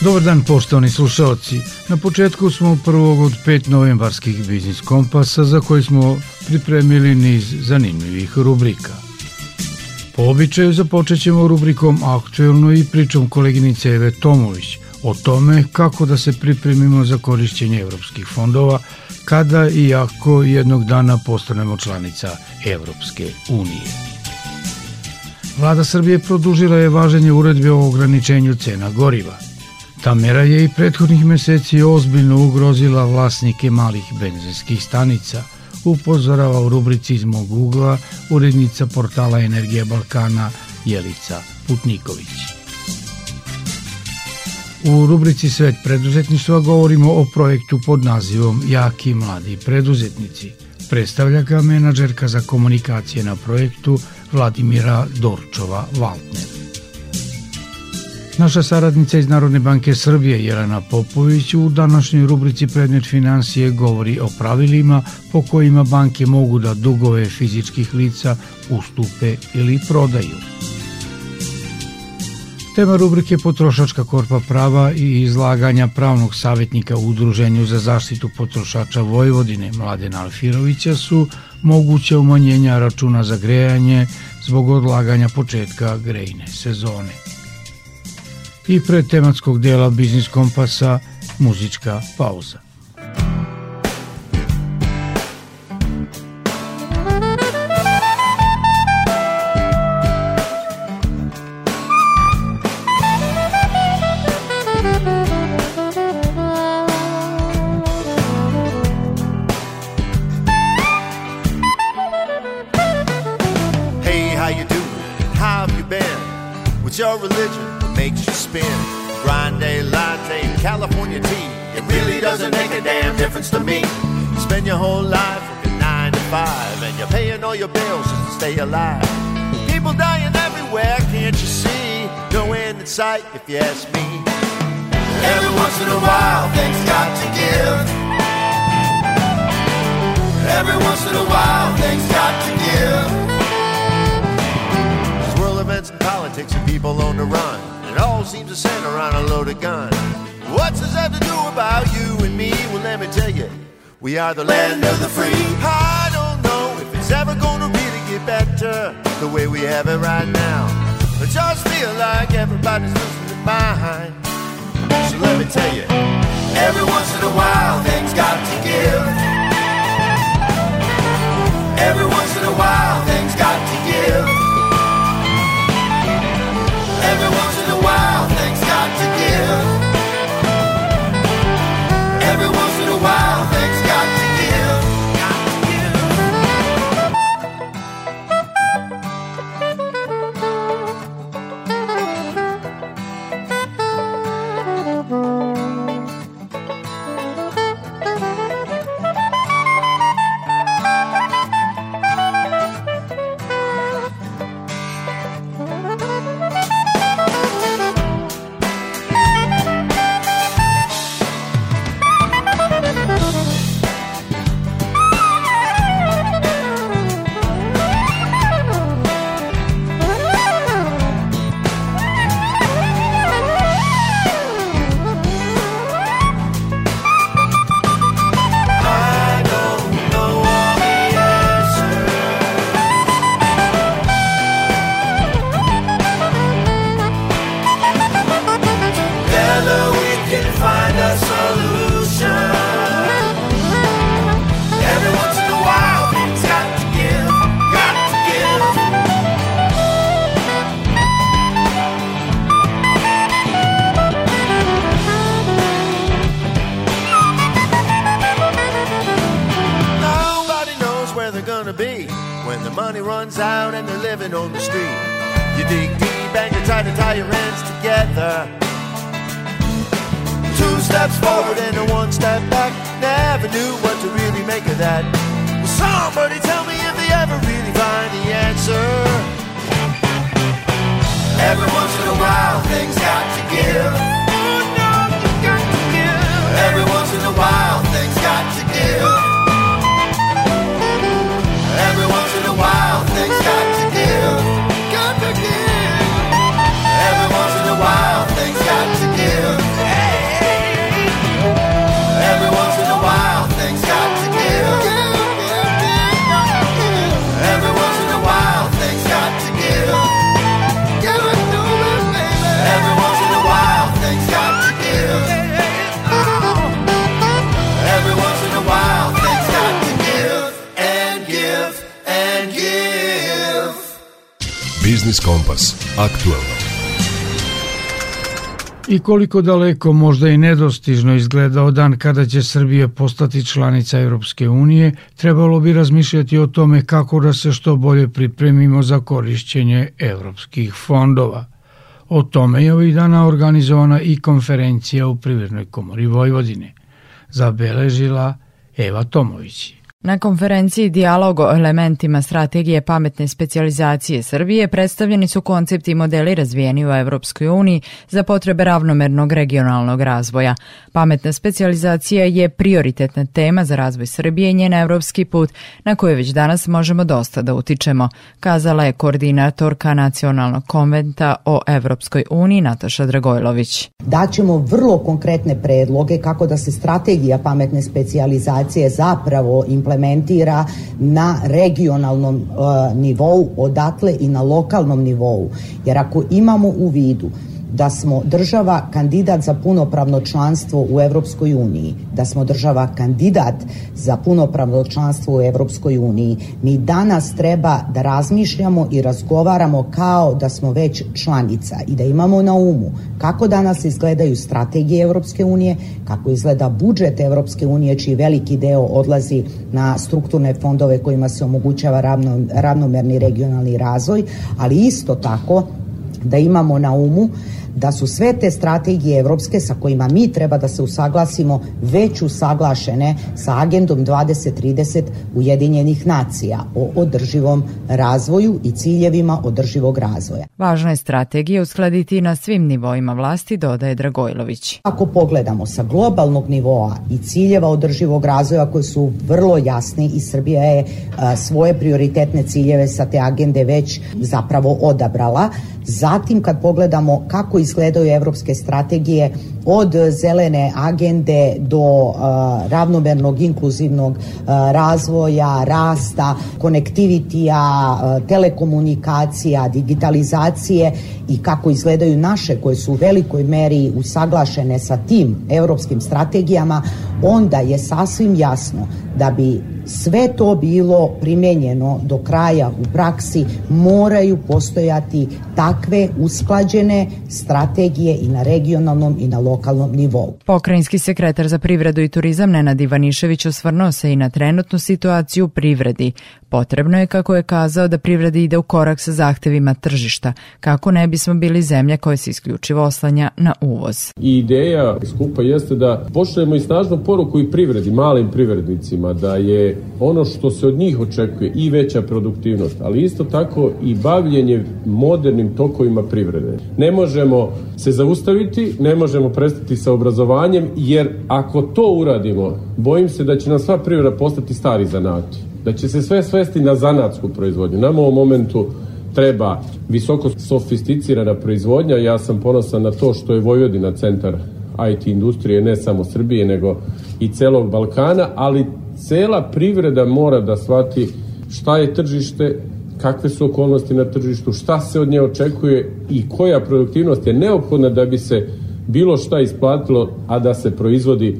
Dobar dan poštovani slušalci. Na početku smo prvog od pet novembarskih biznis kompasa za koji smo pripremili niz zanimljivih rubrika. Po običaju započet ćemo rubrikom Aktuelno i pričom koleginice Eve Tomović o tome kako da se pripremimo za korišćenje evropskih fondova kada i ako jednog dana postanemo članica Evropske unije. Vlada Srbije produžila je važenje uredbe o ograničenju cena goriva – Ta mera je i prethodnih meseci ozbiljno ugrozila vlasnike malih benzinskih stanica, upozorava u rubrici iz mog ugla urednica portala Energija Balkana Jelica Putniković. U rubrici Svet preduzetništva govorimo o projektu pod nazivom Jaki mladi preduzetnici. Predstavlja ga menadžerka za komunikacije na projektu Vladimira Dorčova-Valtner. Naša saradnica iz Narodne banke Srbije Jelena Popović u današnjoj rubrici Predmet financije govori o pravilima po kojima banke mogu da dugove fizičkih lica ustupe ili prodaju. Tema rubrike Potrošačka korpa prava i izlaganja pravnog savjetnika u Udruženju za zaštitu potrošača Vojvodine Mladena Alfirovića su moguće umanjenja računa za grejanje zbog odlaganja početka grejne sezone i pre tematskog dela Biznis Kompasa muzička pauza. Stay alive. People dying everywhere, can't you see? No end in sight, if you ask me. Every once in a while, things got to give. Every once in a while, things got to give. There's world events and politics and people on the run. It all seems to center around a loaded gun. What's this have to do about you and me? Well, let me tell you, we are the land of the free. I don't know if it's ever gonna better the way we have it right now. I just feel like everybody's losing their mind. So let me tell you, every once in a while things got to give. One step back. Never knew what to really make of that. Will somebody tell me if they ever really find the answer? Every once in a while, things got to give. Biznis Kompas. Aktualno. I koliko daleko možda i nedostižno izgledao dan kada će Srbija postati članica Europske unije, trebalo bi razmišljati o tome kako da se što bolje pripremimo za korišćenje europskih fondova. O tome je ovih dana organizovana i konferencija u Privrednoj komori Vojvodine. Zabeležila Eva Tomović. Na konferenciji Dijalog o elementima strategije pametne specijalizacije Srbije predstavljeni su koncepti i modeli razvijeni u Evropskoj uniji za potrebe ravnomernog regionalnog razvoja. Pametna specijalizacija je prioritetna tema za razvoj Srbije i njen evropski put na koje već danas možemo dosta da utičemo, kazala je koordinatorka Nacionalnog konventa o Evropskoj uniji Nataša Dragojlović. Daćemo vrlo konkretne predloge kako da se strategija pametne specijalizacije zapravo implementira na regionalnom uh, nivou, odatle i na lokalnom nivou. Jer ako imamo u vidu da smo država kandidat za punopravno članstvo u Evropskoj uniji, da smo država kandidat za punopravno članstvo u Evropskoj uniji, mi danas treba da razmišljamo i razgovaramo kao da smo već članica i da imamo na umu kako danas izgledaju strategije Evropske unije, kako izgleda budžet Evropske unije, čiji veliki deo odlazi na strukturne fondove kojima se omogućava ravno, ravnomerni regionalni razvoj, ali isto tako da imamo na umu da su sve te strategije evropske sa kojima mi treba da se usaglasimo već usaglašene sa agendom 2030 Ujedinjenih nacija o održivom razvoju i ciljevima održivog razvoja. Važno je strategije uskladiti na svim nivoima vlasti, dodaje Dragojlović. Ako pogledamo sa globalnog nivoa i ciljeva održivog razvoja koji su vrlo jasni i Srbija je a, svoje prioritetne ciljeve sa te agende već zapravo odabrala, Zatim kad pogledamo kako izgledaju evropske strategije od zelene agende do uh, ravnomernog inkluzivnog uh, razvoja, rasta, konektivitija, uh, telekomunikacija, digitalizacije i kako izgledaju naše koje su u velikoj meri usaglašene sa tim evropskim strategijama, onda je sasvim jasno da bi sve to bilo primenjeno do kraja u praksi moraju postojati takve usklađene strategije i na regionalnom i na lokalnom nivou. Pokrajinski sekretar za privredu i turizam Nenad Ivanišević osvrnuo se i na trenutnu situaciju u privredi. Potrebno je, kako je kazao, da privreda ide u korak sa zahtevima tržišta, kako ne bismo bili zemlja koja se isključivo oslanja na uvoz. I ideja skupa jeste da pošaljemo i snažnu poruku i privredi, malim privrednicima, da je ono što se od njih očekuje i veća produktivnost, ali isto tako i bavljenje modernim tokovima privrede. Ne možemo se zaustaviti, ne možemo prestati sa obrazovanjem, jer ako to uradimo, bojim se da će nam sva privreda postati stari zanati da će se sve svesti na zanatsku proizvodnju. Nam u ovom momentu treba visoko sofisticirana proizvodnja. Ja sam ponosan na to što je Vojvodina centar IT industrije ne samo Srbije nego i celog Balkana, ali cela privreda mora da shvati šta je tržište, kakve su okolnosti na tržištu, šta se od nje očekuje i koja produktivnost je neophodna da bi se bilo šta isplatilo, a da se proizvodi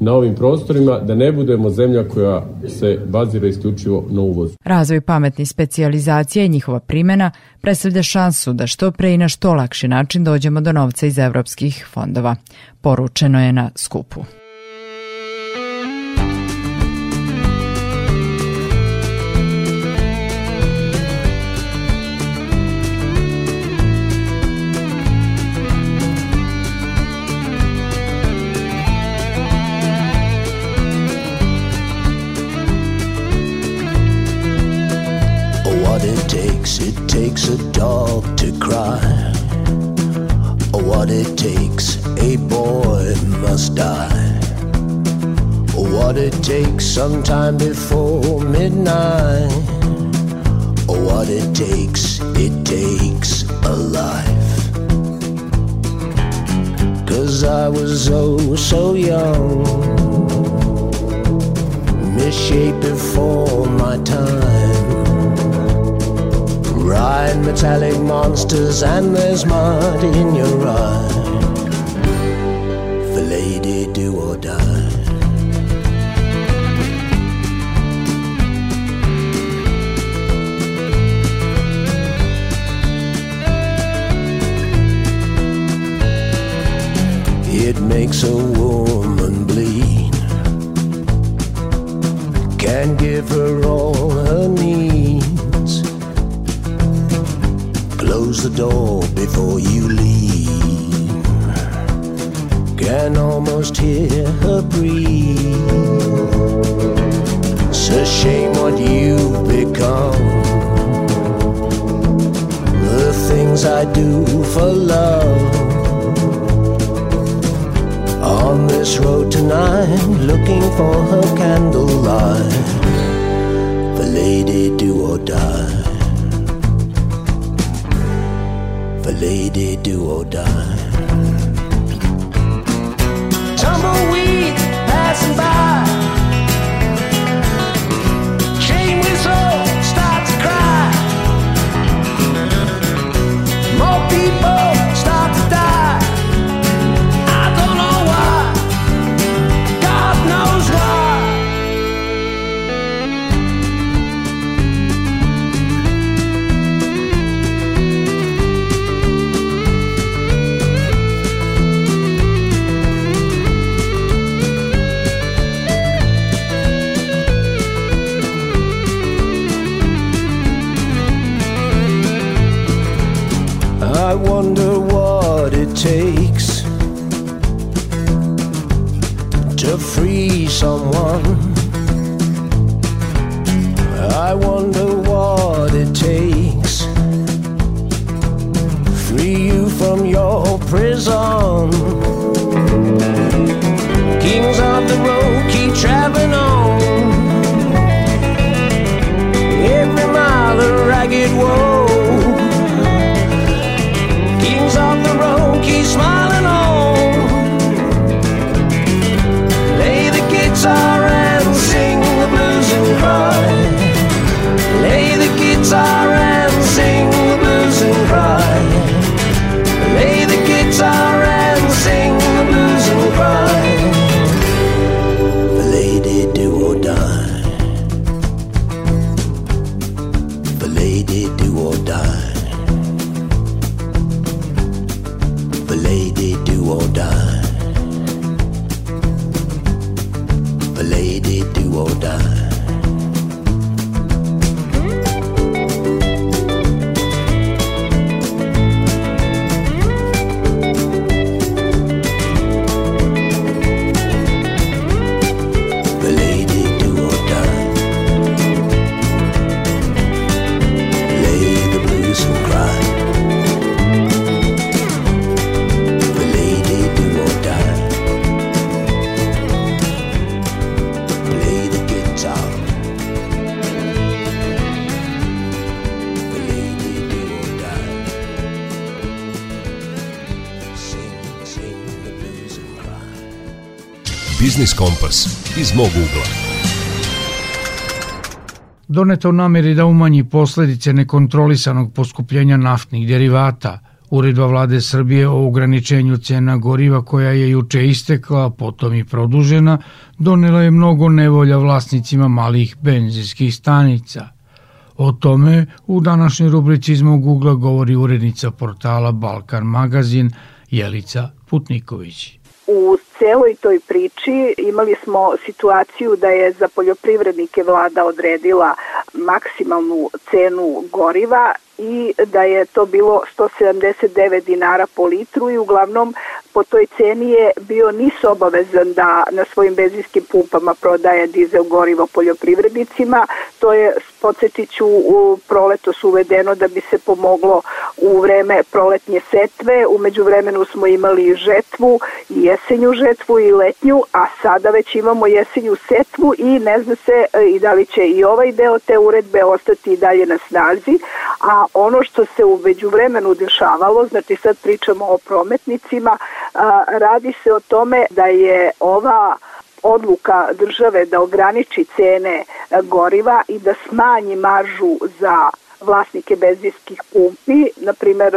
na ovim prostorima, da ne budemo zemlja koja se bazira isključivo na uvoz. Razvoj pametnih specijalizacija i njihova primjena predstavlja šansu da što pre i na što lakši način dođemo do novca iz evropskih fondova. Poručeno je na skupu. Takes. It takes a dog to cry, or what it takes. A boy must die, or what it takes sometime before midnight, or what it takes, it takes a life. Cause I was oh so young, misshaped before my time. Ride metallic monsters, and there's mud in your eye. For lady, do or die. It makes a woman bleed. Can give her all her needs. Close the door before you leave. Can almost hear her breathe. It's a shame what you've become. The things I do for love on this road tonight, looking for her candlelight. For lady, do or die. Lady, do or die. Tumbleweed Biznis Kompas iz mog ugla. Doneta u nameri da umanji posledice nekontrolisanog poskupljenja naftnih derivata, Uredba vlade Srbije o ograničenju cena goriva koja je juče istekla, a potom i produžena, donela je mnogo nevolja vlasnicima malih benzinskih stanica. O tome u današnjoj rubrici iz mog ugla govori urednica portala Balkan Magazin Jelica Putniković. U celoj toj priči imali smo situaciju da je za poljoprivrednike vlada odredila maksimalnu cenu goriva i da je to bilo 179 dinara po litru i uglavnom po toj ceni je bio nis obavezan da na svojim benzinskim pumpama prodaje dizel gorivo poljoprivrednicima. To je, podsjetiću, u proletos uvedeno da bi se pomoglo u vreme proletnje setve. Umeđu vremenu smo imali žetvu jesenju žetvu i letnju, a sada već imamo jesenju setvu i ne zna se e, i da li će i ovaj deo te uredbe ostati i dalje na snazi, a ono što se umeđu vremenu dešavalo, znači sad pričamo o prometnicima, radi se o tome da je ova odluka države da ograniči cene goriva i da smanji maržu za vlasnike benzinskih pumpi. Naprimer,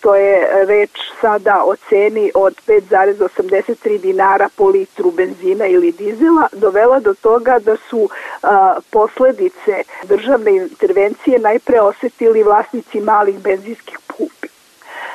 to je reč sada o ceni od 5,83 dinara po litru benzina ili dizela, dovela do toga da su a, posledice državne intervencije najpre osetili vlasnici malih benzinskih pumpi.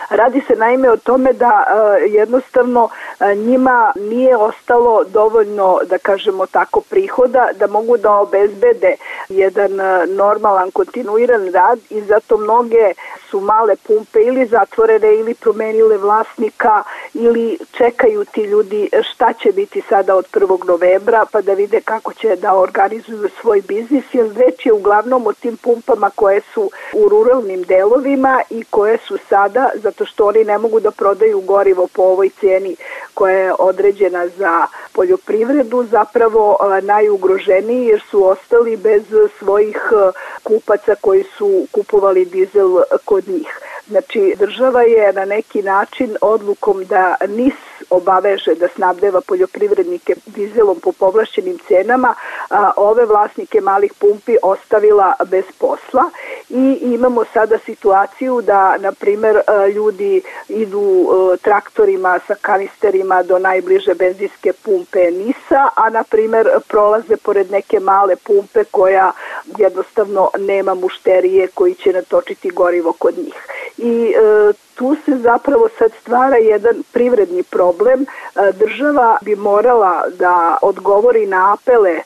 Radi se naime o tome da e, jednostavno e, njima nije ostalo dovoljno, da kažemo tako, prihoda da mogu da obezbede jedan e, normalan, kontinuiran rad i zato mnoge su male pumpe ili zatvorene ili promenile vlasnika ili čekaju ti ljudi šta će biti sada od 1. novembra pa da vide kako će da organizuju svoj biznis jer reč je uglavnom o tim pumpama koje su u ruralnim delovima i koje su sada, zato što oni ne mogu da prodaju gorivo po ovoj ceni koja je određena za poljoprivredu, zapravo najugroženiji jer su ostali bez svojih kupaca koji su kupovali dizel kod njih. Znači, država je na neki način odlukom da NIS obaveže da snabdeva poljoprivrednike dizelom po povlašćenim cenama, a, ove vlasnike malih pumpi ostavila bez posla i imamo sada situaciju da, na primer, ljudi idu traktorima sa kanisterima do najbliže benzinske pumpe NISA, a, na primer, prolaze pored neke male pumpe koja jednostavno nema mušterije koji će natočiti gorivo kod njih. I e, tu se zapravo sad stvara jedan privredni problem. E, država bi morala da odgovori na apele e,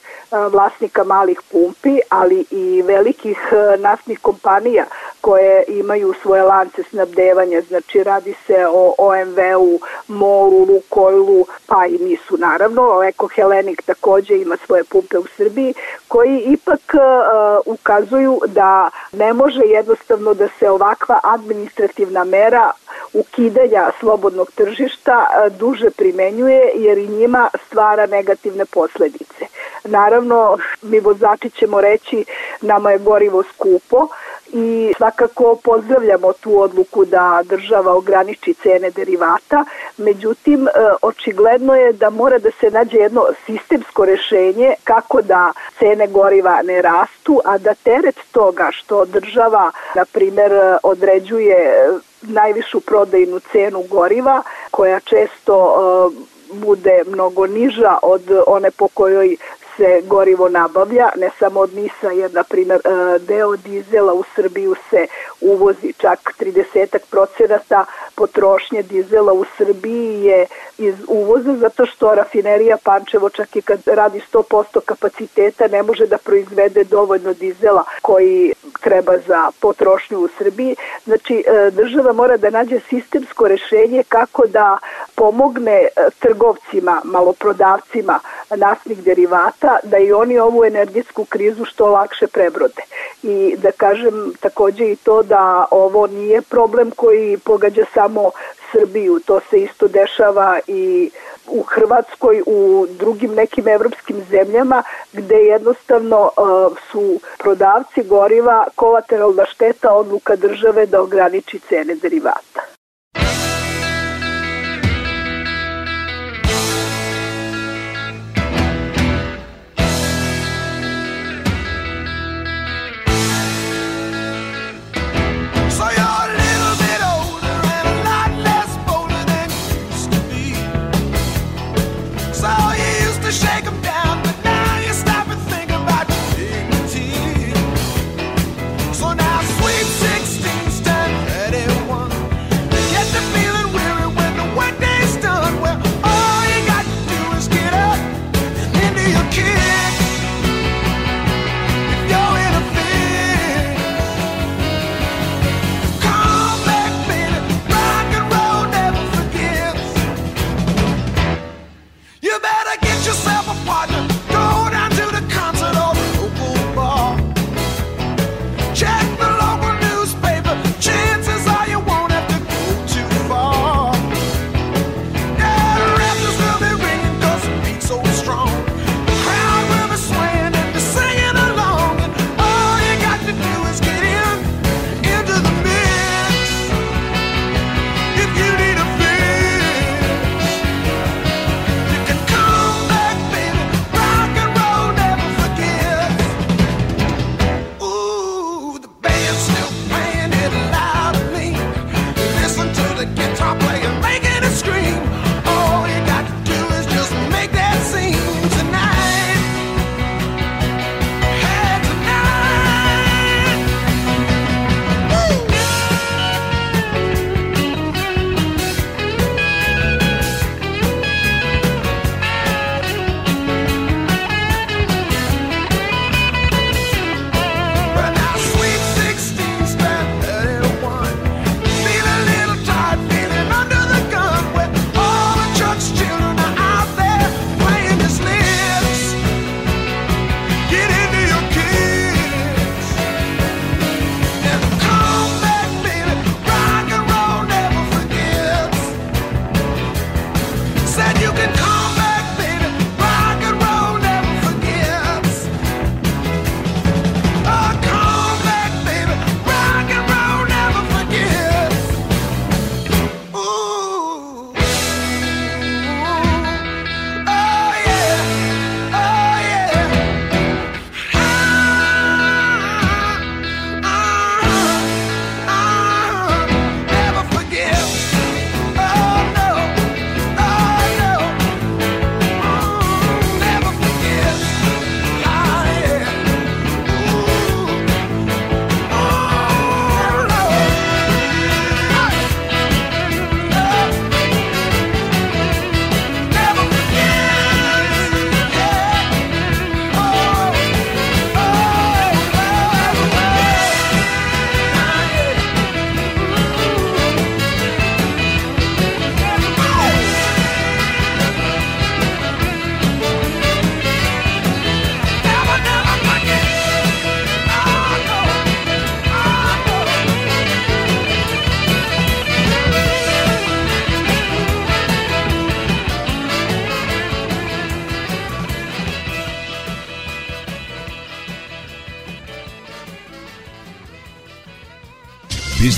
vlasnika malih pumpi, ali i velikih e, naftnih kompanija koje imaju svoje lance snabdevanja, znači radi se o OMV-u, MOL-u, Lukojlu, pa i nisu naravno, Eko Helenik takođe ima svoje pumpe u Srbiji, koji ipak uh, ukazuju da ne može jednostavno da se ovakva administrativna mera ukidanja slobodnog tržišta uh, duže primenjuje jer i njima stvara negativne posledice. Naravno, mi vozači ćemo reći nama je gorivo skupo, i svakako pozdravljamo tu odluku da država ograniči cene derivata, međutim e, očigledno je da mora da se nađe jedno sistemsko rešenje kako da cene goriva ne rastu, a da teret toga što država, na primer, određuje najvišu prodajnu cenu goriva, koja često e, bude mnogo niža od one po kojoj se gorivo nabavlja, ne samo od Nisa, jer na primer e, deo dizela u Srbiju se uvozi čak 30 procenata potrošnje dizela u Srbiji je iz uvoza zato što rafinerija Pančevo čak i kad radi 100% kapaciteta ne može da proizvede dovoljno dizela koji treba za potrošnju u Srbiji. Znači e, država mora da nađe sistemsko rešenje kako da pomogne e, trgovcima, maloprodavcima naftnih derivata da i oni ovu energetsku krizu što lakše prebrode. I da kažem takođe i to da ovo nije problem koji pogađa samo Srbiju, to se isto dešava i u Hrvatskoj, u drugim nekim evropskim zemljama gde jednostavno uh, su prodavci goriva kolateralna šteta odluka države da ograniči cene derivata.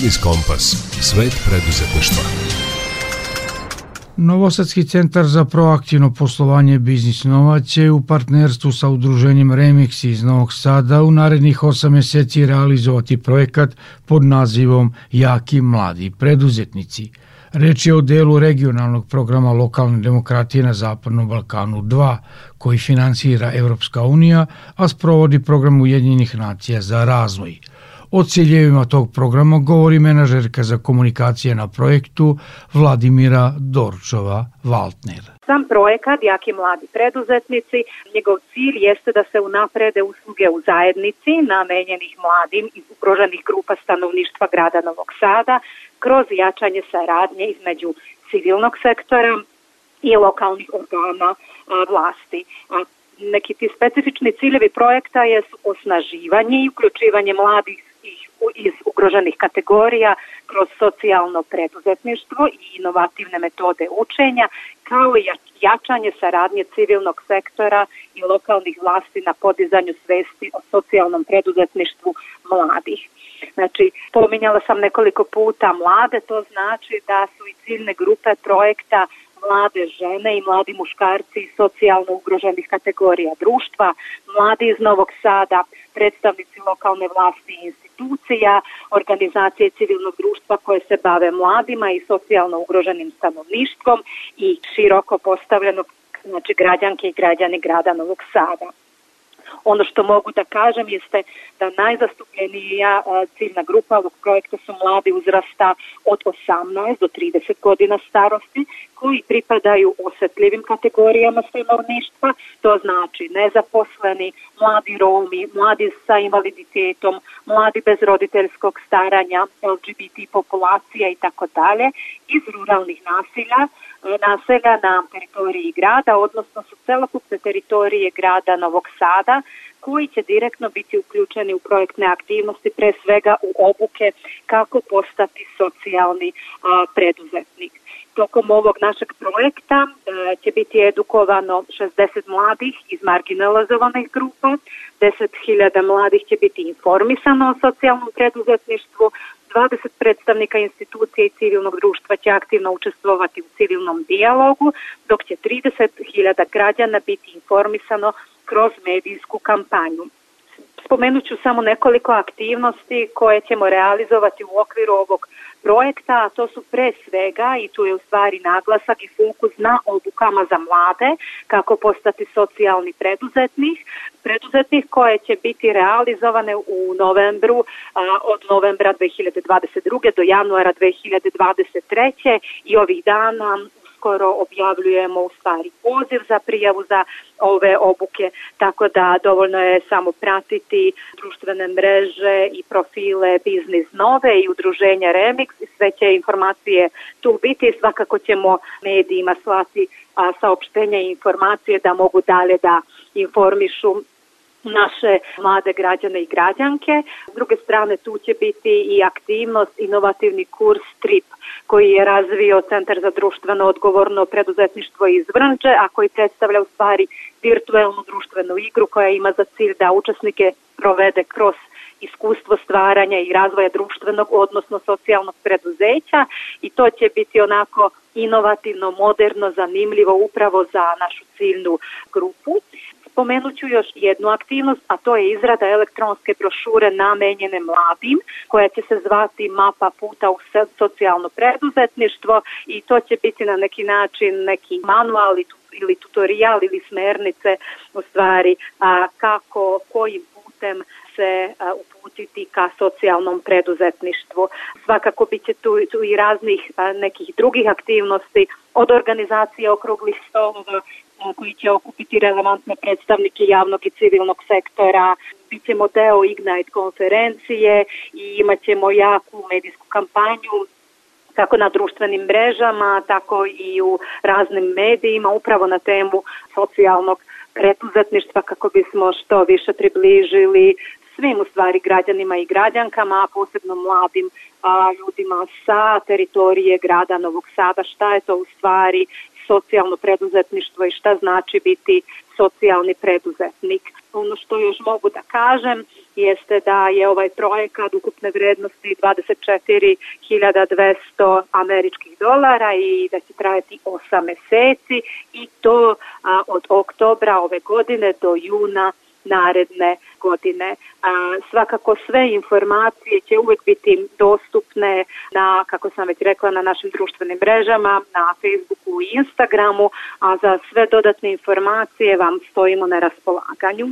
Biznis Kompas. Svet preduzetništva. Novosadski centar za proaktivno poslovanje Biznis Nova u partnerstvu sa udruženjem Remix iz Novog Sada u narednih 8 meseci realizovati projekat pod nazivom Jaki mladi preduzetnici. Reč je o delu regionalnog programa lokalne demokratije na Zapadnom Balkanu 2, koji finansira Evropska unija, a sprovodi program Ujedinjenih nacija za razvoj – O ciljevima tog programa govori menažerka za komunikacije na projektu Vladimira Dorčova-Valtner. Sam projekat Jaki mladi preduzetnici, njegov cilj jeste da se unaprede usluge u zajednici namenjenih mladim iz ugroženih grupa stanovništva grada Novog Sada kroz jačanje saradnje između civilnog sektora i lokalnih organa vlasti neki ti specifični ciljevi projekta je osnaživanje i uključivanje mladih iz ugroženih kategorija kroz socijalno preduzetništvo i inovativne metode učenja, kao i jačanje saradnje civilnog sektora i lokalnih vlasti na podizanju svesti o socijalnom preduzetništvu mladih. Znači, pominjala sam nekoliko puta mlade, to znači da su i ciljne grupe projekta mlade žene i mladi muškarci iz socijalno ugroženih kategorija društva, mladi iz Novog Sada, predstavnici lokalne vlasti i institucija, organizacije civilnog društva koje se bave mladima i socijalno ugroženim stanovništvom i široko postavljenog znači građanke i građani grada Novog Sada. Ono što mogu da kažem jeste da najzastupljenija ciljna grupa ovog projekta su mladi uzrasta od 18 do 30 godina starosti koji pripadaju osetljivim kategorijama stanovništva, to znači nezaposleni, mladi Romi, mladi sa invaliditetom, mladi bez roditeljskog staranja, LGBT populacija i tako dalje, iz ruralnih nasilja, naselja na teritoriji grada, odnosno su celokupne teritorije grada Novog Sada, koji će direktno biti uključeni u projektne aktivnosti, pre svega u obuke kako postati socijalni a, preduzetnik. Tokom ovog našeg projekta e, će biti edukovano 60 mladih iz marginalizovanih grupa, 10.000 mladih će biti informisano o socijalnom preduzetništvu, 20 predstavnika institucije i civilnog društva će aktivno učestvovati u civilnom dijalogu, dok će 30.000 građana biti informisano kroz medijsku kampanju. Spomenut ću samo nekoliko aktivnosti koje ćemo realizovati u okviru ovog projekta, a to su pre svega, i tu je u stvari naglasak i fokus na obukama za mlade, kako postati socijalni preduzetnik, preduzetnik koje će biti realizovane u novembru, a, od novembra 2022. do januara 2023. i ovih dana uskoro objavljujemo u stvari poziv za prijavu za ove obuke, tako da dovoljno je samo pratiti društvene mreže i profile Biznis Nove i udruženja Remix i sve će informacije tu biti. Svakako ćemo medijima slati a, saopštenja i informacije da mogu dalje da informišu naše mlade građane i građanke. S druge strane tu će biti i aktivnost, inovativni kurs TRIP koji je razvio Centar za društveno odgovorno preduzetništvo iz Vrnče, a koji predstavlja u stvari virtuelnu društvenu igru koja ima za cilj da učesnike provede kroz iskustvo stvaranja i razvoja društvenog, odnosno socijalnog preduzeća i to će biti onako inovativno, moderno, zanimljivo upravo za našu ciljnu grupu. Spomenut ću još jednu aktivnost, a to je izrada elektronske brošure namenjene mladim, koja će se zvati Mapa puta u socijalno preduzetništvo i to će biti na neki način neki manual ili tutorial ili smernice u stvari a, kako, kojim putem se a, uputiti ka socijalnom preduzetništvu. Svakako bit će tu, tu i raznih a, nekih drugih aktivnosti od organizacije okruglih stolova koji će okupiti relevantne predstavnike javnog i civilnog sektora. Bićemo deo Ignite konferencije i imaćemo jaku medijsku kampanju kako na društvenim mrežama, tako i u raznim medijima, upravo na temu socijalnog preduzetništva kako bismo što više približili svim u stvari građanima i građankama, a posebno mladim a, ljudima sa teritorije grada Novog Sada, šta je to u stvari socijalno preduzetništvo i šta znači biti socijalni preduzetnik. Ono što još mogu da kažem jeste da je ovaj projekat ukupne vrednosti 24.200 američkih dolara i da će trajati 8 meseci i to a, od oktobra ove godine do juna naredne godine. Svakako sve informacije će uvek biti dostupne na, kako sam već rekla, na našim društvenim mrežama, na Facebooku i Instagramu, a za sve dodatne informacije vam stojimo na raspolaganju.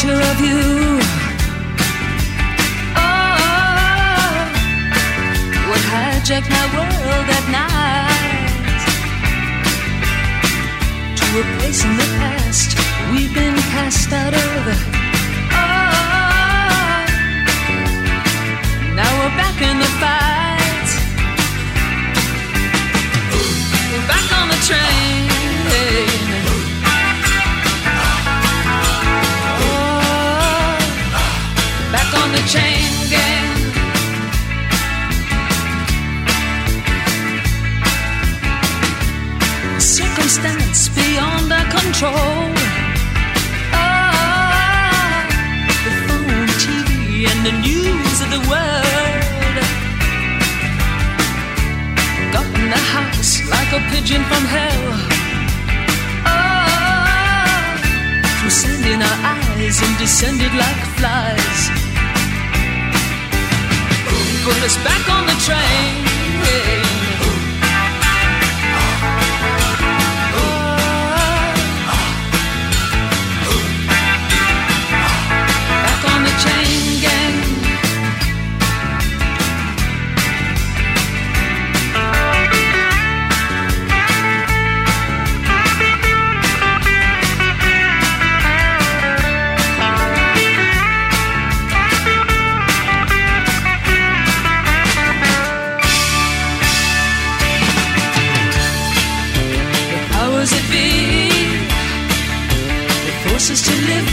Oh, hijack my world at night to a place in the past we've been cast out of. Oh, now we're back in the fight. We're back on the train. Control. Ah, the phone, TV, and the news of the world got in the house like a pigeon from hell. Ah, through sand in our eyes and descended like flies. Put us back on the train. Yeah.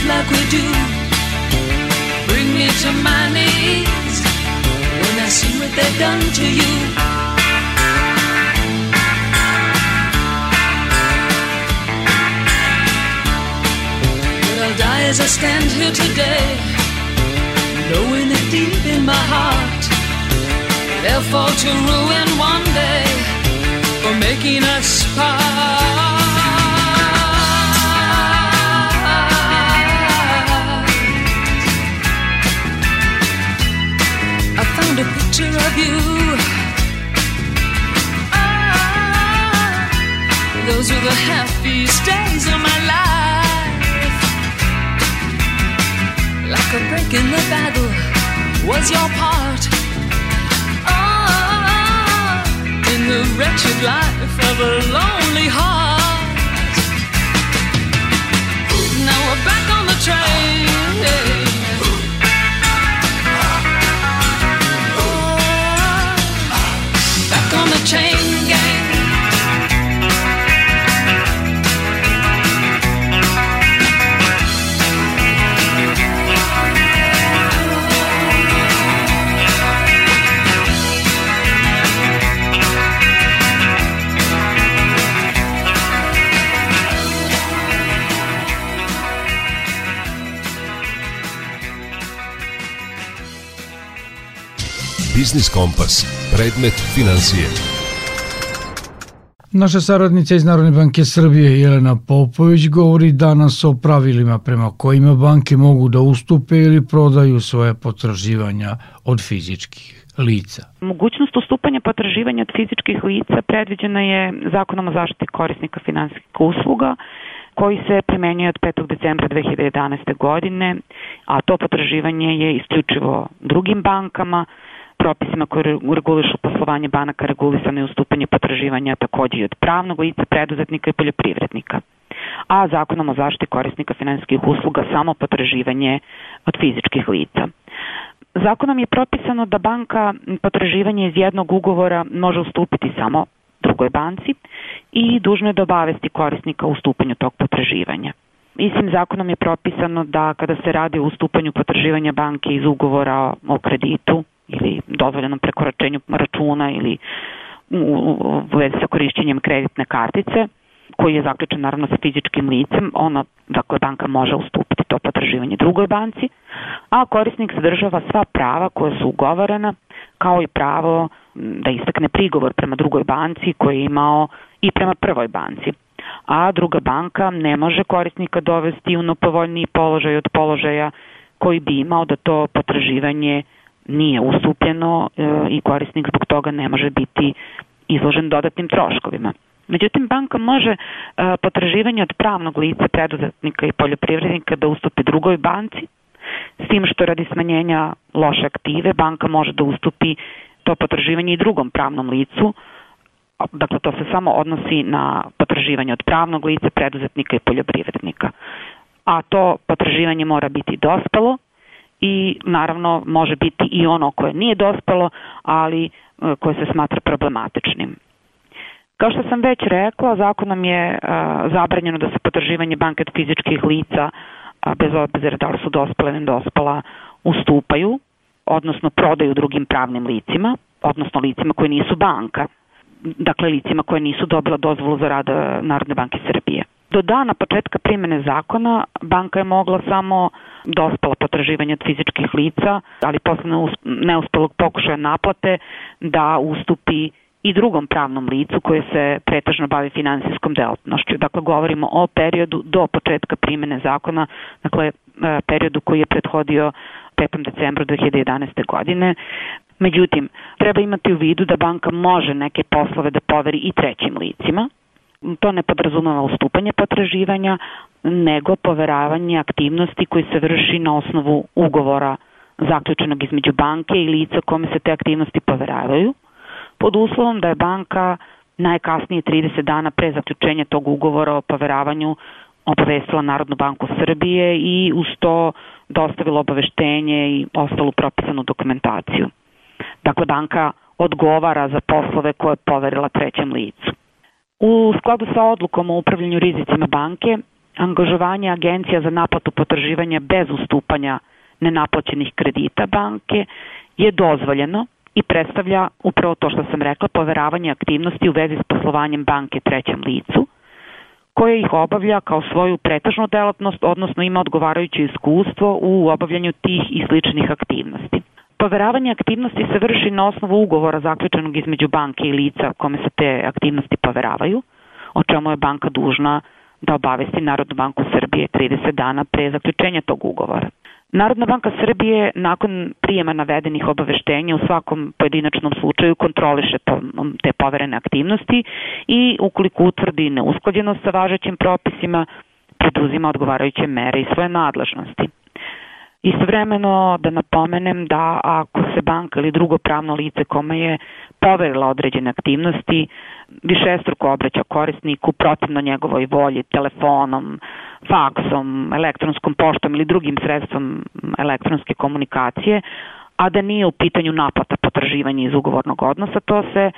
Like we do bring me to my knees when I see what they've done to you. But I'll die as I stand here today, knowing it deep in my heart. They'll fall to ruin one day for making us part. Found a picture of you. Ah, those were the happiest days of my life. Like a break in the battle was your part. Ah, in the wretched life of a lonely heart. Now we're back on the train. Biznis Kompas. Predmet financije. Naša saradnica iz Narodne banke Srbije Jelena Popović govori danas o pravilima prema kojima banke mogu da ustupe ili prodaju svoje potraživanja od fizičkih lica. Mogućnost ustupanja potraživanja od fizičkih lica predviđena je zakonom o zaštiti korisnika finansijskih usluga koji se primenjuje od 5. decembra 2011. godine, a to potraživanje je isključivo drugim bankama, propisima koji regulišu poslovanje banaka regulisano je ustupanje potraživanja takođe i od pravnog lica, preduzetnika i poljoprivrednika. A zakonom o zaštiti korisnika finansijskih usluga samo potraživanje od fizičkih lica. Zakonom je propisano da banka potraživanje iz jednog ugovora može ustupiti samo drugoj banci i dužno je da obavesti korisnika o ustupanju tog potraživanja. Istim zakonom je propisano da kada se radi o ustupanju potraživanja banke iz ugovora o kreditu ili dozvoljenom prekoračenju računa ili u vezi sa korišćenjem kreditne kartice, koji je zaključen naravno sa fizičkim licem, ona, dakle, banka može ustupiti to potraživanje drugoj banci, a korisnik sadržava sva prava koja su ugovorena, kao i pravo da istakne prigovor prema drugoj banci koji je imao i prema prvoj banci. A druga banka ne može korisnika dovesti u nopovoljniji položaj od položaja koji bi imao da to potraživanje nije ustupljeno e, i korisnik zbog toga ne može biti izložen dodatnim troškovima. Međutim, banka može e, potraživanje od pravnog lica, preduzetnika i poljoprivrednika da ustupi drugoj banci, s tim što radi smanjenja loše aktive banka može da ustupi to potraživanje i drugom pravnom licu, dakle to se samo odnosi na potraživanje od pravnog lica, preduzetnika i poljoprivrednika. A to potraživanje mora biti dospelo i naravno može biti i ono koje nije dospelo, ali e, koje se smatra problematičnim. Kao što sam već rekla, zakonom je a, zabranjeno da se potraživanje banke od fizičkih lica, a, bez obzira da li su dospala ili dospala, ustupaju, odnosno prodaju drugim pravnim licima, odnosno licima koje nisu banka, dakle licima koje nisu dobila dozvolu za rad Narodne banke Srbije. Do dana početka primene zakona banka je mogla samo dospala potraživanja od fizičkih lica, ali posle neuspelog pokušaja naplate da ustupi i drugom pravnom licu koje se pretežno bavi finansijskom delatnošću. Dakle, govorimo o periodu do početka primene zakona, dakle, e, periodu koji je prethodio 5. decembru 2011. godine. Međutim, treba imati u vidu da banka može neke poslove da poveri i trećim licima. To ne podrazumeva ustupanje potraživanja, nego poveravanje aktivnosti koji se vrši na osnovu ugovora zaključenog između banke i lica kome se te aktivnosti poveravaju pod uslovom da je banka najkasnije 30 dana pre zaključenja tog ugovora o poveravanju obavestila Narodnu banku Srbije i uz to dostavila obaveštenje i ostalu propisanu dokumentaciju. Dakle, banka odgovara za poslove koje je poverila trećem licu. U skladu sa odlukom o upravljanju rizicima banke, angažovanje agencija za naplatu potraživanja bez ustupanja nenaplaćenih kredita banke je dozvoljeno i predstavlja upravo to što sam rekla, poveravanje aktivnosti u vezi s poslovanjem banke trećem licu, koje ih obavlja kao svoju pretežnu delatnost, odnosno ima odgovarajuće iskustvo u obavljanju tih i sličnih aktivnosti. Poveravanje aktivnosti se vrši na osnovu ugovora zaključenog između banke i lica kome se te aktivnosti poveravaju, o čemu je banka dužna da obavesti Narodnu banku Srbije 30 dana pre zaključenja tog ugovora. Narodna banka Srbije nakon prijema navedenih obaveštenja u svakom pojedinačnom slučaju kontroliše to, te poverene aktivnosti i ukoliko utvrdi neusklađenost sa važećim propisima, preduzima odgovarajuće mere i svoje nadležnosti. Istovremeno da napomenem da ako se banka ili drugo pravno lice kome je poverila određene aktivnosti, višestruko obraća korisniku protivno njegovoj volji, telefonom, faksom, elektronskom poštom ili drugim sredstvom elektronske komunikacije, a da nije u pitanju naplata potraživanja iz ugovornog odnosa, to se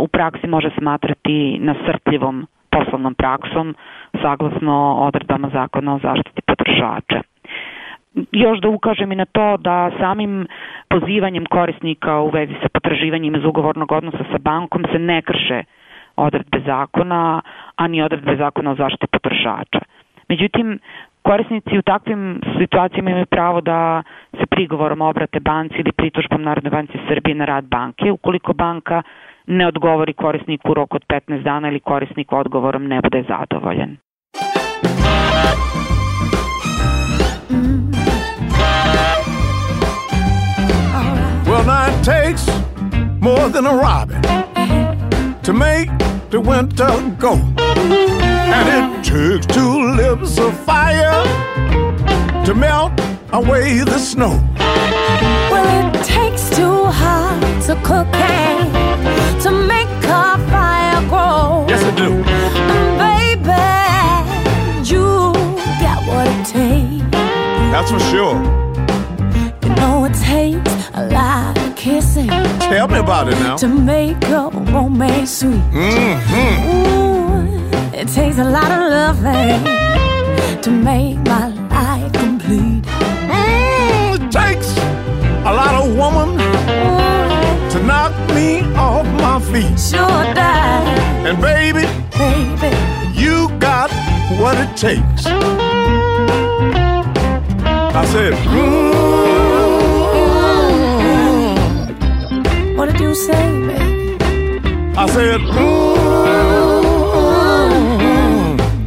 u praksi može smatrati nasrtljivom poslovnom praksom saglasno odredbama zakona o zaštiti potrošača još da ukažem i na to da samim pozivanjem korisnika u vezi sa potraživanjem iz ugovornog odnosa sa bankom se ne krše odredbe zakona, a ni odredbe zakona o zaštiti potrošača. Međutim, korisnici u takvim situacijama imaju pravo da se prigovorom obrate banci ili pritužbom Narodne banci Srbije na rad banke, ukoliko banka ne odgovori korisniku u roku od 15 dana ili korisnik odgovorom ne bude zadovoljan. Takes more than a robin to make the winter go. And it takes two lips of fire to melt away the snow. Well, it takes two hearts to cook and to make a fire grow. Yes, it do. And baby, you got what it takes. That's for sure. You know it takes a lot of kissing. Tell me about it now. To make a romance sweet. Mm-hmm. Ooh, it takes a lot of loving to make my life complete. Mm, it takes a lot of woman to knock me off my feet. Sure does. And baby, baby, you got what it takes. I said, mm. What you say, baby? I said.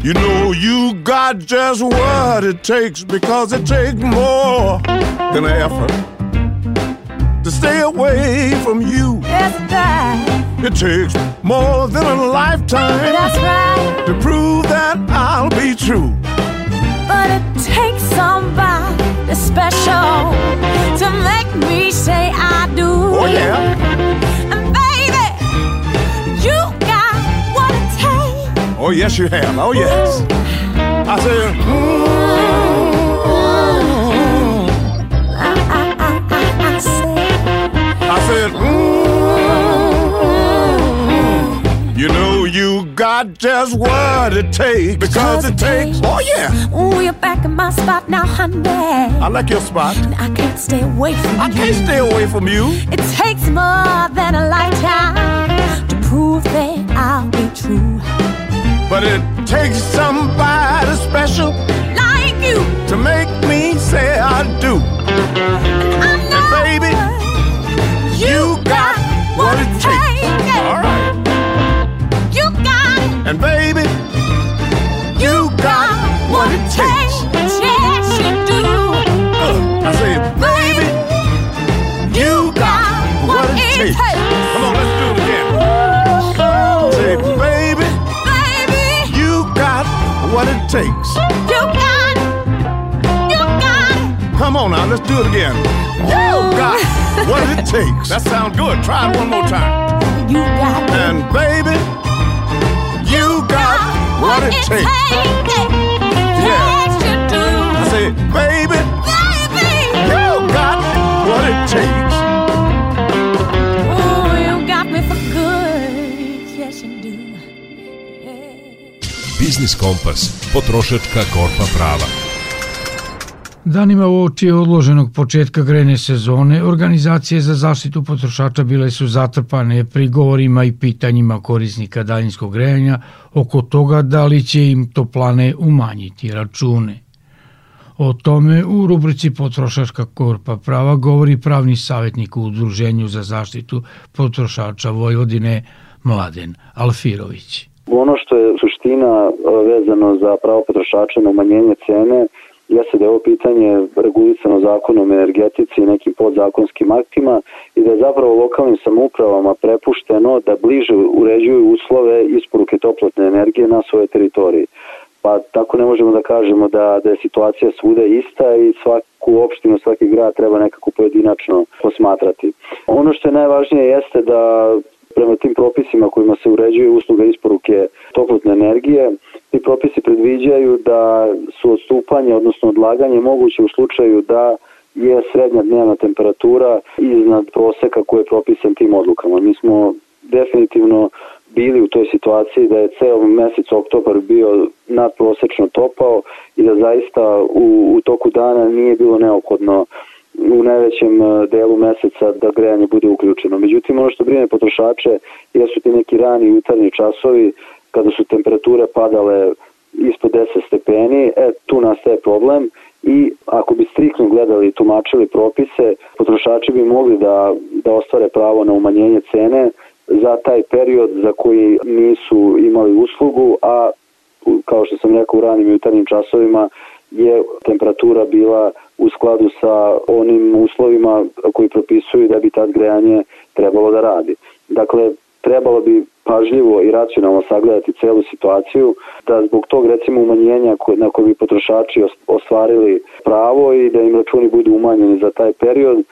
You know you got just what it takes because it takes more than an effort to stay away from you. Yes, it does. It takes more than a lifetime. That's right. To prove that I'll be true. But it takes somebody special to make me say I Oh yes, you have. Oh yes. I said. I, said. You know you got just what it takes because it takes. Oh yeah. Oh, you're back in my spot now, honey. I like your spot. And I can't stay away from I you. I can't stay away from you. It takes more than a lifetime to prove that I'll be true. But it takes somebody special like you to make me say I do. And, and baby, you got what it takes. Takes. You got it. You got it. Come on now, let's do it again. You got what it takes. That sounds good. Try it one more time. You got it. And baby, you got what it takes. Yeah. Yes, you do. I say, baby, Biznis Kompas. Potrošačka korpa prava. Danima u oči odloženog početka grejne sezone, organizacije za zaštitu potrošača bile su zatrpane prigovorima i pitanjima korisnika daljinskog grejanja oko toga da li će im toplane umanjiti račune. O tome u rubrici Potrošačka korpa prava govori pravni savjetnik u Udruženju za zaštitu potrošača Vojvodine Mladen Alfirović. Ono što je suština vezano za pravo potrošača na umanjenje cene jeste da je ovo pitanje regulisano zakonom energetici i nekim podzakonskim aktima i da je zapravo lokalnim samoupravama prepušteno da bliže uređuju uslove isporuke toplotne energije na svojoj teritoriji. Pa tako ne možemo da kažemo da, da je situacija svuda ista i svaku opštinu, svaki grad treba nekako pojedinačno posmatrati. Ono što je najvažnije jeste da prema tim propisima kojima se uređuju usluga isporuke toplotne energije, ti propisi predviđaju da su odstupanje, odnosno odlaganje moguće u slučaju da je srednja dnevna temperatura iznad proseka koji je propisan tim odlukama. Mi smo definitivno bili u toj situaciji da je ceo mesec oktobar bio nadprosečno topao i da zaista u, u toku dana nije bilo neophodno u najvećem delu meseca da grejanje bude uključeno. Međutim, ono što brine potrošače jesu ti neki rani jutarnji časovi kada su temperature padale ispod 10 stepeni, e, tu nastaje problem i ako bi striktno gledali i tumačili propise, potrošači bi mogli da, da ostvare pravo na umanjenje cene za taj period za koji nisu imali uslugu, a kao što sam rekao u ranim jutarnjim časovima je temperatura bila u skladu sa onim uslovima koji propisuju da bi tad grejanje trebalo da radi. Dakle, trebalo bi pažljivo i racionalno sagledati celu situaciju, da zbog tog recimo umanjenja na koje bi potrošači ostvarili pravo i da im računi budu umanjeni za taj period,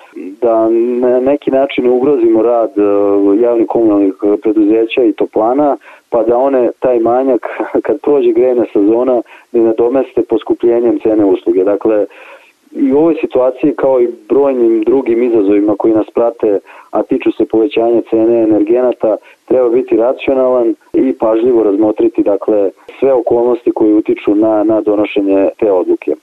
da na neki način ugrozimo rad javnih komunalnih preduzeća i toplana, pa da one taj manjak kad prođe grejna sezona ne nadomeste poskupljenjem cene usluge. Dakle, i u ovoj situaciji kao i brojnim drugim izazovima koji nas prate, a tiču se povećanja cene energenata, treba biti racionalan i pažljivo razmotriti dakle sve okolnosti koje utiču na, na donošenje te odluke.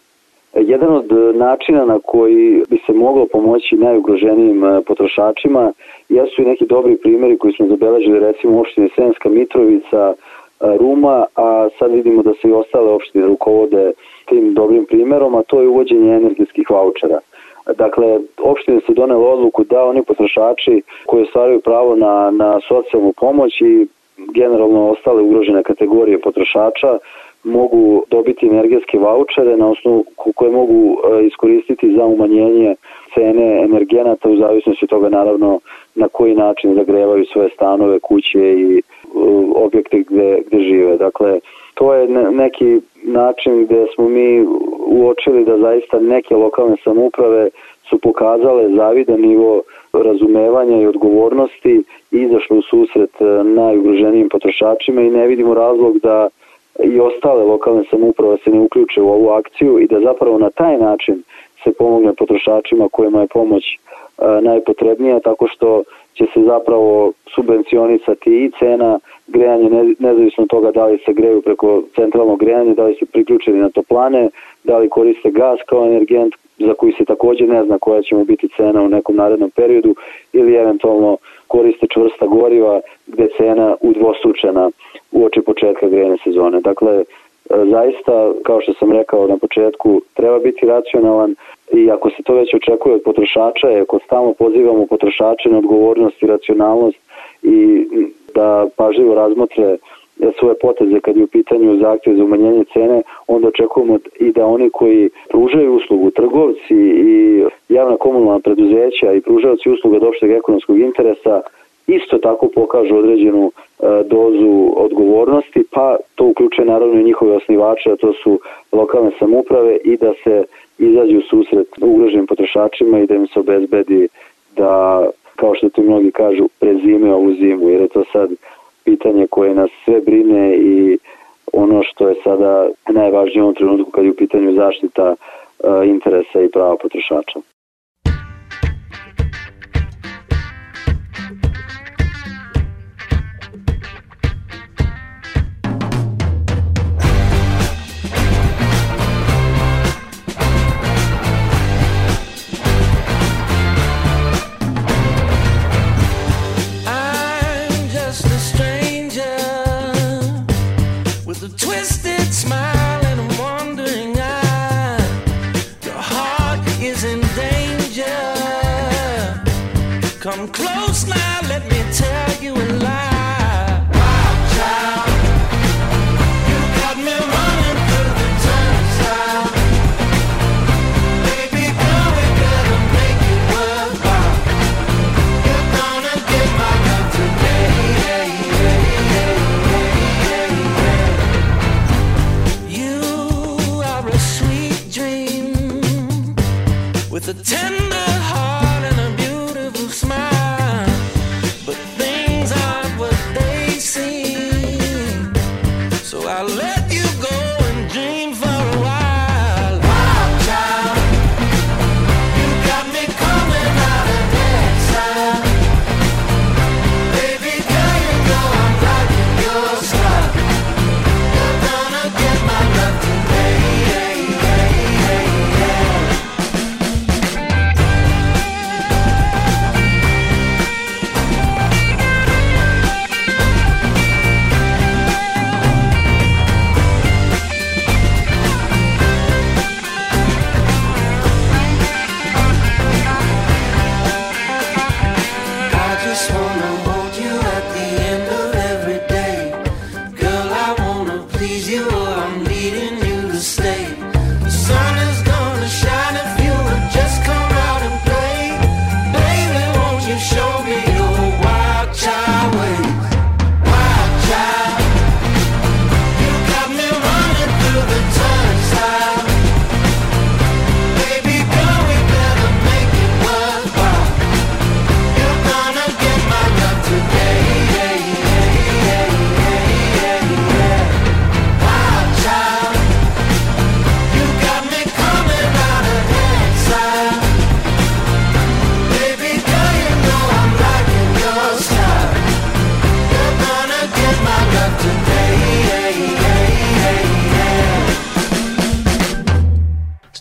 Jedan od načina na koji bi se moglo pomoći najugroženijim e, potrošačima jesu i neki dobri primjeri koji smo zabeležili recimo u opštini Srenska Mitrovica, Ruma, a sad vidimo da se i ostale opštine rukovode tim dobrim primjerom, a to je uvođenje energetskih vouchera. Dakle, opštine su donele odluku da oni potrošači koji ostvaraju pravo na, na socijalnu pomoć i generalno ostale ugrožene kategorije potrošača mogu dobiti energetske vouchere na osnovu koje mogu iskoristiti za umanjenje cene energenata u zavisnosti od toga naravno na koji način zagrevaju svoje stanove, kuće i objekte gde, gde žive. Dakle, to je neki način gde smo mi uočili da zaista neke lokalne samuprave su pokazale zavidan nivo razumevanja i odgovornosti i izašle u susret e, najugroženijim potrošačima i ne vidimo razlog da i ostale lokalne samuprave se ne uključe u ovu akciju i da zapravo na taj način se pomogne potrošačima kojima je pomoć e, najpotrebnija tako što će se zapravo subvencionisati i cena grejanja nezavisno od toga da li se greju preko centralnog grejanja, da li su priključeni na toplane, da li koriste gas kao energent za koji se takođe ne zna koja će mu biti cena u nekom narednom periodu ili eventualno koriste čvrsta goriva gde cena udvostručena uoči početka grejne sezone. Dakle, zaista, kao što sam rekao na početku, treba biti racionalan i ako se to već očekuje od potrošača i ako stalno pozivamo potrošače na odgovornost i racionalnost i da pažljivo razmotre svoje poteze kad je u pitanju zahtjev za umanjenje cene, onda očekujemo i da oni koji pružaju uslugu, trgovci i javna komunalna preduzeća i pružavci usluga od opšteg ekonomskog interesa isto tako pokažu određenu e, dozu odgovornosti, pa to uključuje naravno i njihove osnivače, a to su lokalne samuprave i da se izađu susret ugroženim potrošačima i da im se obezbedi da, kao što ti mnogi kažu, prezime ovu zimu, jer je to sad pitanje koje nas sve brine i ono što je sada najvažnije u ovom trenutku kad je u pitanju zaštita e, interesa i prava potrošača.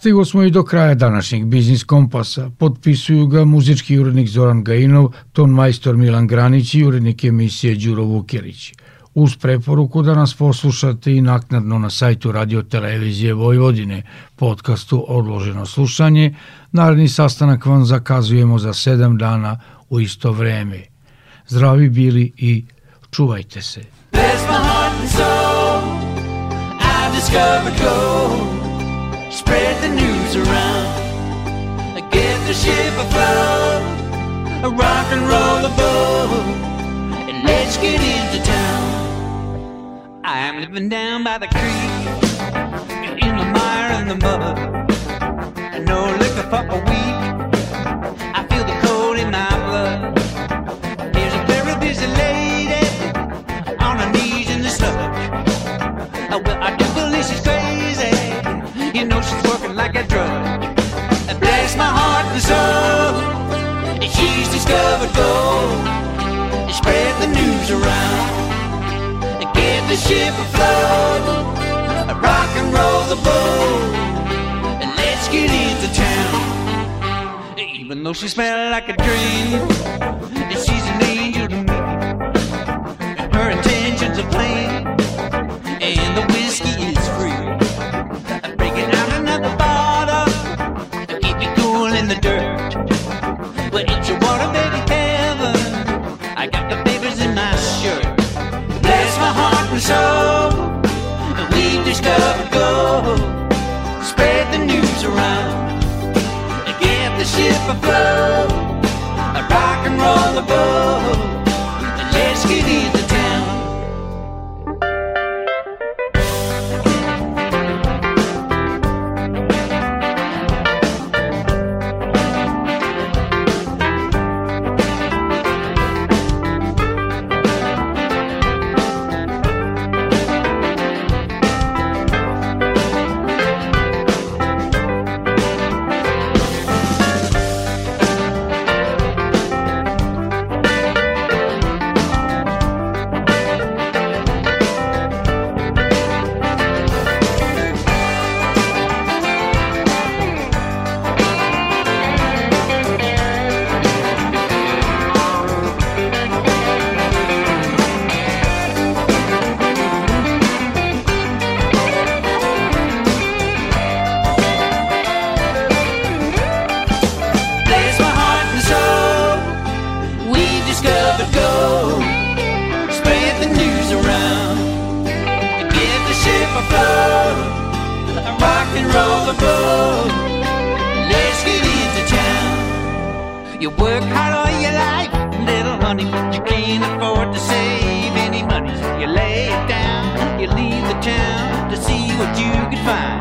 Stigo smo i do kraja današnjeg Biznis Kompasa. Potpisuju ga muzički urednik Zoran Gajinov, ton majstor Milan Granić i urednik emisije Đuro Vukjerić. Uz preporuku da nas poslušate i naknadno na sajtu Radio Televizije Vojvodine, podcastu Odloženo slušanje, naredni sastanak vam zakazujemo za sedam dana u isto vreme. Zdravi bili i čuvajte se. Bless my heart and soul. Discovered gold. Spread the news around. Get the ship afloat. A rock and roll boat. And let's get into town. I'm living down by the creek. In the mire and the mud. No liquor for a week. I feel the cold in my blood. Here's a very busy lady on her knees in the sludge. Well, I do believe she's crazy. Ship afloat. A rock and roll the boat. And let's get into town. Even though she smells like a dream. Soul, we discovered gold. Spread the news around and get the ship afloat. fine.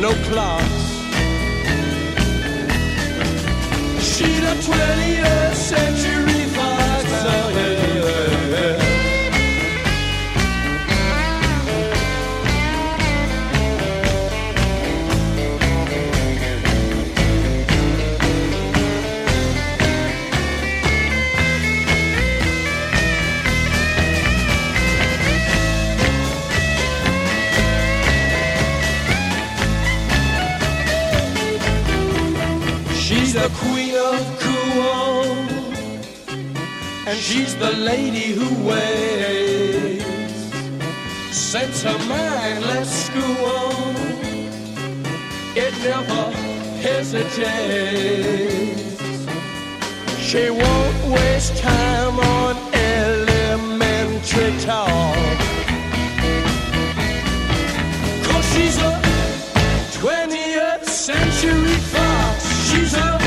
No clocks. She's a 20th century she's the lady who waits. sense her mind, let's go on. It never hesitates. She won't waste time on elementary talk. Cause she's a 20th century fox. She's a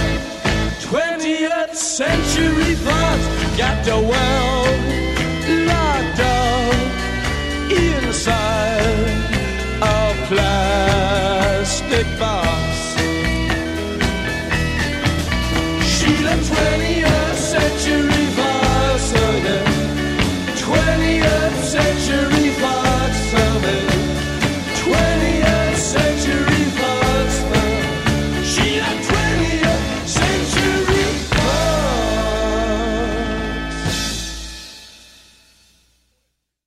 20th century fox got the world locked up inside a plastic box. She looks ready.